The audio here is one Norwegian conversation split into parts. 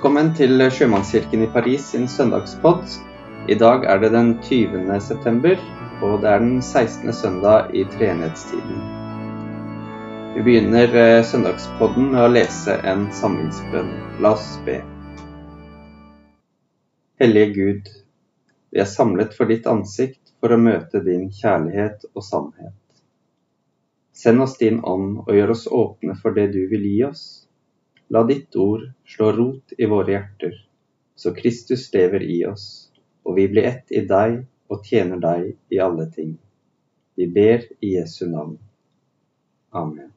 Velkommen til Sjømannskirken i Paris sin søndagspod. I dag er det den 20. september, og det er den 16. søndag i treenighetstiden. Vi begynner eh, søndagspodden med å lese en samlingsbønn. La oss be. Hellige Gud, vi er samlet for ditt ansikt for å møte din kjærlighet og sannhet. Send oss din ånd og gjør oss åpne for det du vil gi oss La ditt ord slå rot i våre hjerter, så Kristus lever i oss, og vi blir ett i deg og tjener deg i alle ting. Vi ber i Jesu navn. Amen.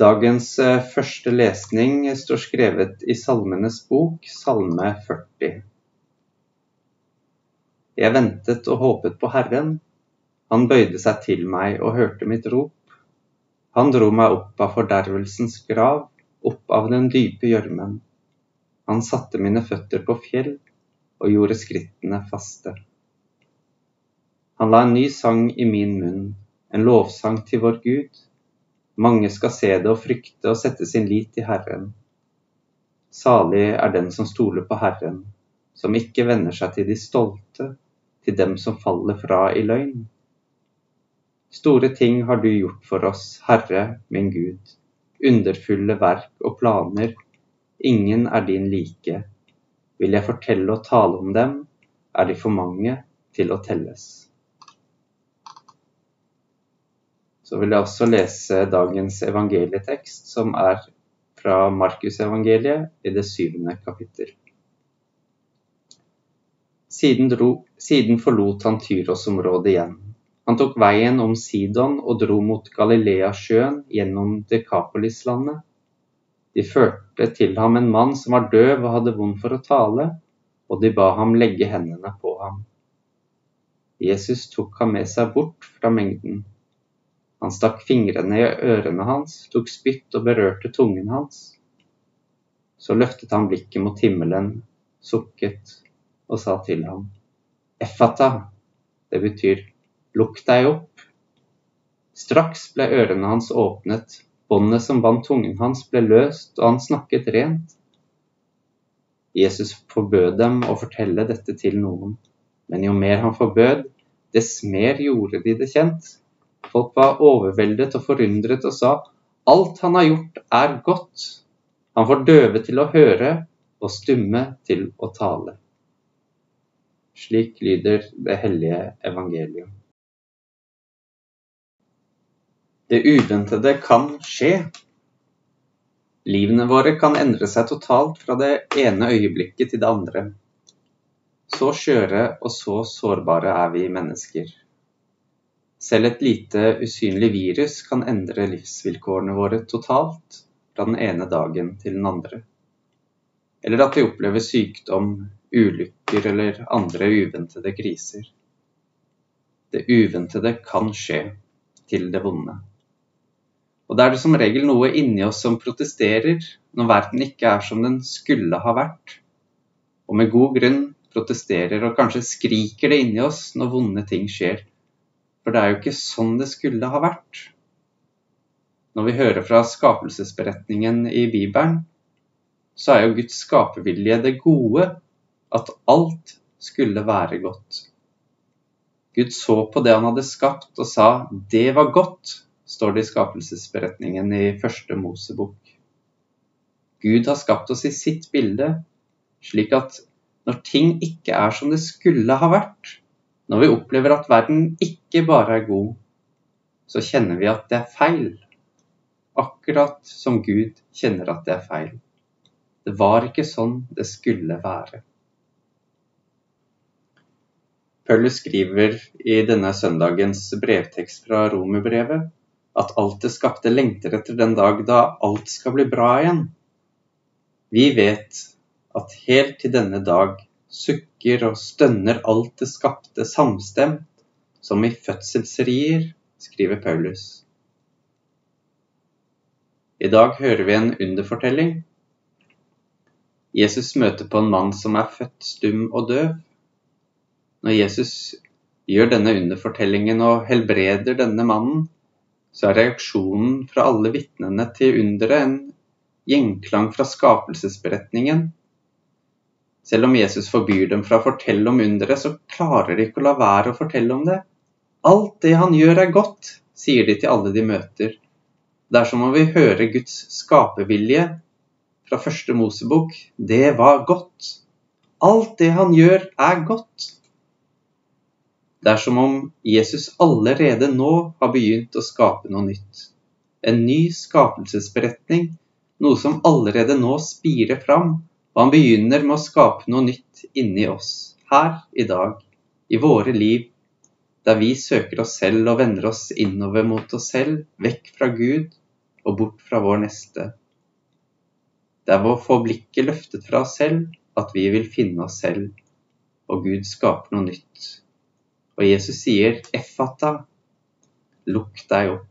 Dagens eh, første lesning står skrevet i Salmenes bok, Salme 40. Jeg ventet og håpet på Herren. Han bøyde seg til meg og hørte mitt rop. Han dro meg opp av fordervelsens grav, opp av den dype gjørmen. Han satte mine føtter på fjell og gjorde skrittene faste. Han la en ny sang i min munn, en lovsang til vår Gud. Mange skal se det og frykte og sette sin lit til Herren. Salig er den som stoler på Herren, som ikke vender seg til de stolte, til dem som faller fra i løgn. Store ting har du gjort for oss, Herre min Gud, underfulle verk og planer, ingen er din like. Vil jeg fortelle og tale om dem, er de for mange til å telles. Så vil jeg også lese dagens evangelietekst, som er fra Markusevangeliet i det syvende kapittel. Siden, dro, siden forlot han Tyros-området igjen han tok veien om Sidon og dro mot Galileasjøen gjennom Dekapolislandet. De førte til ham en mann som var døv og hadde vondt for å tale, og de ba ham legge hendene på ham. Jesus tok ham med seg bort fra mengden. Han stakk fingrene i ørene hans, tok spytt og berørte tungen hans. Så løftet han blikket mot himmelen, sukket og sa til ham, Effata, det betyr Lukk deg opp. Straks ble ørene hans åpnet, båndet som bandt tungen hans ble løst, og han snakket rent. Jesus forbød dem å fortelle dette til noen, men jo mer han forbød, dess mer gjorde de det kjent. Folk var overveldet og forundret og sa, alt han har gjort er godt. Han får døve til å høre og stumme til å tale. Slik lyder det hellige evangelium. Det uventede kan skje. Livene våre kan endre seg totalt fra det ene øyeblikket til det andre. Så skjøre og så sårbare er vi mennesker. Selv et lite usynlig virus kan endre livsvilkårene våre totalt fra den ene dagen til den andre. Eller at vi opplever sykdom, ulykker eller andre uventede kriser. Det uventede kan skje til det vonde. Og da er det som regel noe inni oss som protesterer når verden ikke er som den skulle ha vært. Og med god grunn protesterer og kanskje skriker det inni oss når vonde ting skjer. For det er jo ikke sånn det skulle ha vært. Når vi hører fra skapelsesberetningen i Bibelen, så er jo Guds skapervilje det gode, at alt skulle være godt. Gud så på det han hadde skapt og sa 'det var godt' står det i skapelsesberetningen i første Mosebok. Gud har skapt oss i sitt bilde, slik at når ting ikke er som det skulle ha vært, når vi opplever at verden ikke bare er god, så kjenner vi at det er feil. Akkurat som Gud kjenner at det er feil. Det var ikke sånn det skulle være. Paulus skriver i denne søndagens brevtekst fra Romerbrevet at alt det skapte lengter etter den dag da alt skal bli bra igjen. Vi vet at helt til denne dag sukker og stønner alt det skapte samstemt, som i fødselsrier, skriver Paulus. I dag hører vi en underfortelling. Jesus møter på en mann som er født stum og døv. Når Jesus gjør denne underfortellingen og helbreder denne mannen, så er reaksjonen fra alle vitnene til underet en gjenklang fra skapelsesberetningen. Selv om Jesus forbyr dem fra å fortelle om underet, så klarer de ikke å la være å fortelle om det. Alt det han gjør er godt, sier de til alle de møter. Det er som om vi hører Guds skapervilje fra første Mosebok. Det var godt. Alt det han gjør, er godt. Det er som om Jesus allerede nå har begynt å skape noe nytt. En ny skapelsesberetning, noe som allerede nå spirer fram. Og han begynner med å skape noe nytt inni oss, her i dag, i våre liv, der vi søker oss selv og vender oss innover mot oss selv, vekk fra Gud og bort fra vår neste. Det er ved å få blikket løftet fra oss selv at vi vil finne oss selv, og Gud skaper noe nytt. Og Jesus sier 'effata', lukk deg opp.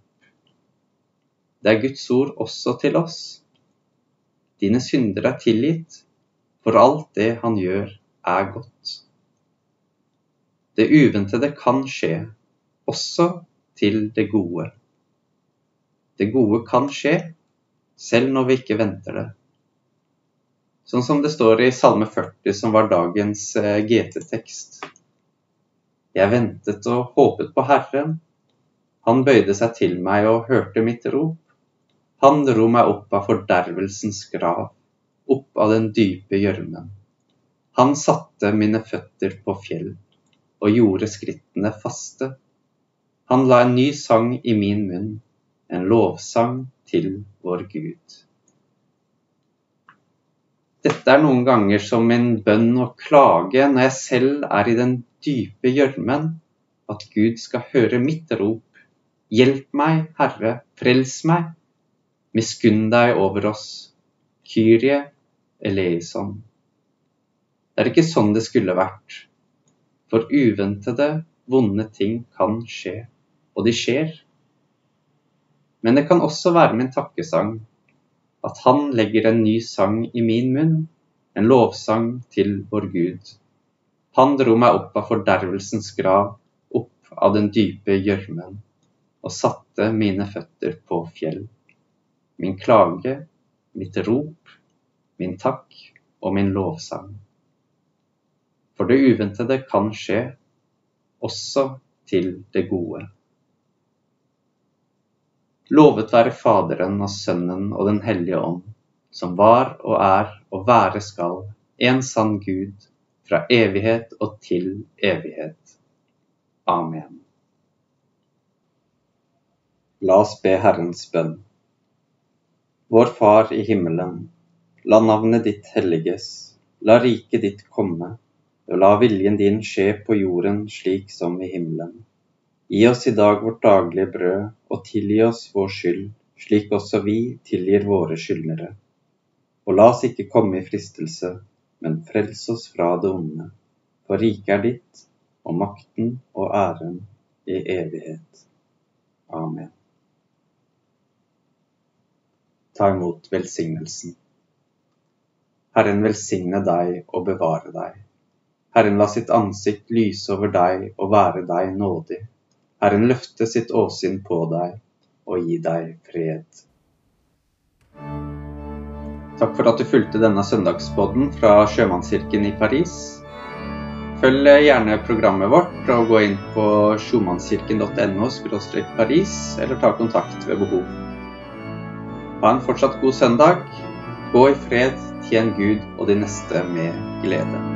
Det er Guds ord også til oss. Dine synder er tilgitt, for alt det han gjør, er godt. Det uventede kan skje, også til det gode. Det gode kan skje, selv når vi ikke venter det. Sånn som det står i Salme 40, som var dagens eh, GT-tekst. Jeg ventet og håpet på Herren. Han bøyde seg til meg og hørte mitt rop. Han dro meg opp av fordervelsens grav, opp av den dype gjørmen. Han satte mine føtter på fjell og gjorde skrittene faste. Han la en ny sang i min munn, en lovsang til vår Gud. Dette er noen ganger som en bønn og klage når jeg selv er i den dype gjørmen, at Gud skal høre mitt rop. Hjelp meg, Herre, frels meg. Miskunn deg over oss. Kyrie eleison. Det er ikke sånn det skulle vært. For uventede, vonde ting kan skje, og de skjer. Men det kan også være min takkesang at Han legger en ny sang i min munn, en lovsang til vår Gud. Han dro meg opp av fordervelsens grav, opp av den dype gjørmen, og satte mine føtter på fjell. Min klage, mitt rop, min takk og min lovsang. For det uventede kan skje, også til det gode. Lovet være Faderen og Sønnen og Den hellige ånd, som var og er og være skal, en sann Gud, fra evighet og til evighet. Amen. La oss be Herrens bønn. Vår Far i himmelen. La navnet ditt helliges. La riket ditt komme. Og la viljen din skje på jorden slik som i himmelen. Gi oss i dag vårt daglige brød, og tilgi oss vår skyld, slik også vi tilgir våre skyldnere. Og la oss ikke komme i fristelse, men frels oss fra det onde. For riket er ditt, og makten og æren i evighet. Amen. Ta imot velsignelsen. Herren velsigne deg og bevare deg. Herren la sitt ansikt lyse over deg og være deg nådig. Herren løfte sitt åsyn på deg og gi deg fred. Takk for at du fulgte denne søndagspodden fra Sjømannskirken i Paris. Følg gjerne programmet vårt og gå inn på sjomannskirken.no paris, eller ta kontakt ved behov. Ha en fortsatt god søndag. Gå i fred, tjen Gud og de neste med glede.